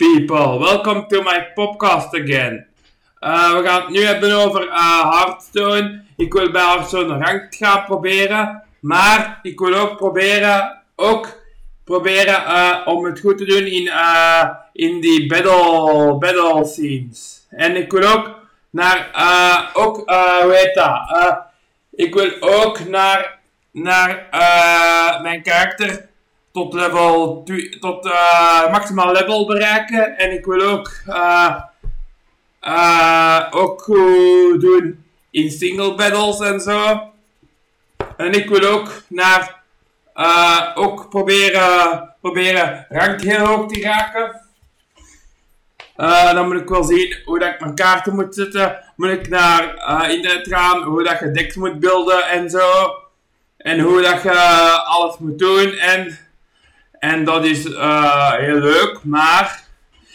people, welcome to my podcast again. Uh, we gaan het nu hebben over uh. Ik wil bij Hearthstone ranked gaan proberen, maar ik wil ook proberen, ook proberen uh, om het goed te doen in, in die battle, battle scenes. En ik wil ook naar, ook, hoe heet dat? ik wil ook naar, naar mijn karakter tot level tot uh, maximaal level bereiken. En ik wil ook, uh, ook doen in single battles en zo. En ik wil ook naar ook proberen, proberen rank heel hoog te raken. dan moet ik wel zien hoe dat ik mijn kaarten moet zetten. Moet ik naar internet gaan, hoe dat je decks moet beelden en zo. En hoe dat je alles moet doen. En en dat is uh, heel leuk, maar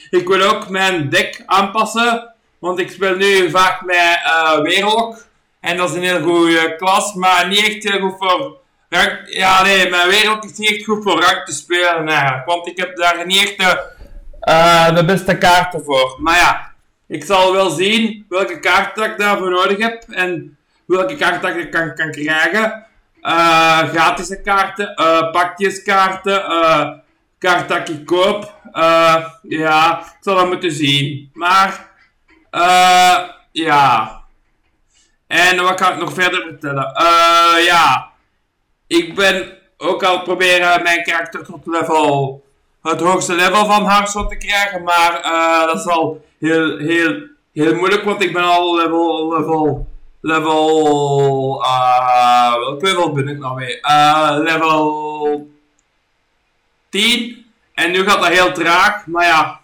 ik wil ook mijn deck aanpassen. Want ik speel nu vaak met uh. En dat is een heel goede klas, maar niet echt heel goed voor rank. Ja, nee, mijn Weerlok is niet echt goed voor rank te spelen. Want ik heb daar niet echt de, uh, de beste kaarten voor. Maar ja, ik zal wel zien welke kaarten ik daarvoor nodig heb. En welke kaarten ik kan, kan krijgen. Uh, gratis kaarten, uh, pakjeskaarten, uh, kaart dat ik koop. ja, ik zal dat moeten zien. Maar, ja. En wat kan ik nog verder vertellen? ja, ik ben ook al proberen mijn karakter tot level, het hoogste level van Hearthstone te krijgen. Maar dat is al heel, heel, heel moeilijk, want ik ben al level, level level. Uh, welk level ben ik nou weer? Uh, level 10. En nu gaat dat heel traag, maar ja.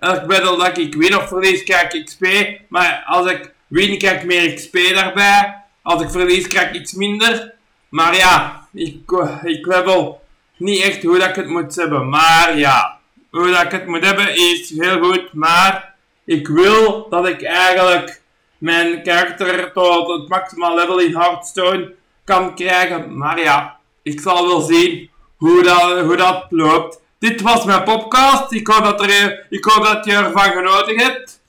Elk battle dat ik win of verlies, krijg ik XP. Maar als ik win, krijg ik meer XP daarbij. Als ik verlies, krijg ik iets minder. Maar ja, ik, ik level niet echt hoe dat ik het moet hebben. Maar ja, hoe dat ik het moet hebben is heel goed. Maar ik wil dat ik eigenlijk mijn karakter tot het maximaal level in Hearthstone kan krijgen. Maar ja, ik zal wel zien hoe dat, hoe dat loopt. Dit was mijn podcast. Ik hoop, dat er, ik hoop dat je ervan genoten hebt.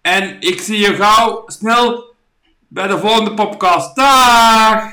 En ik zie je gauw snel bij de volgende podcast. Dag!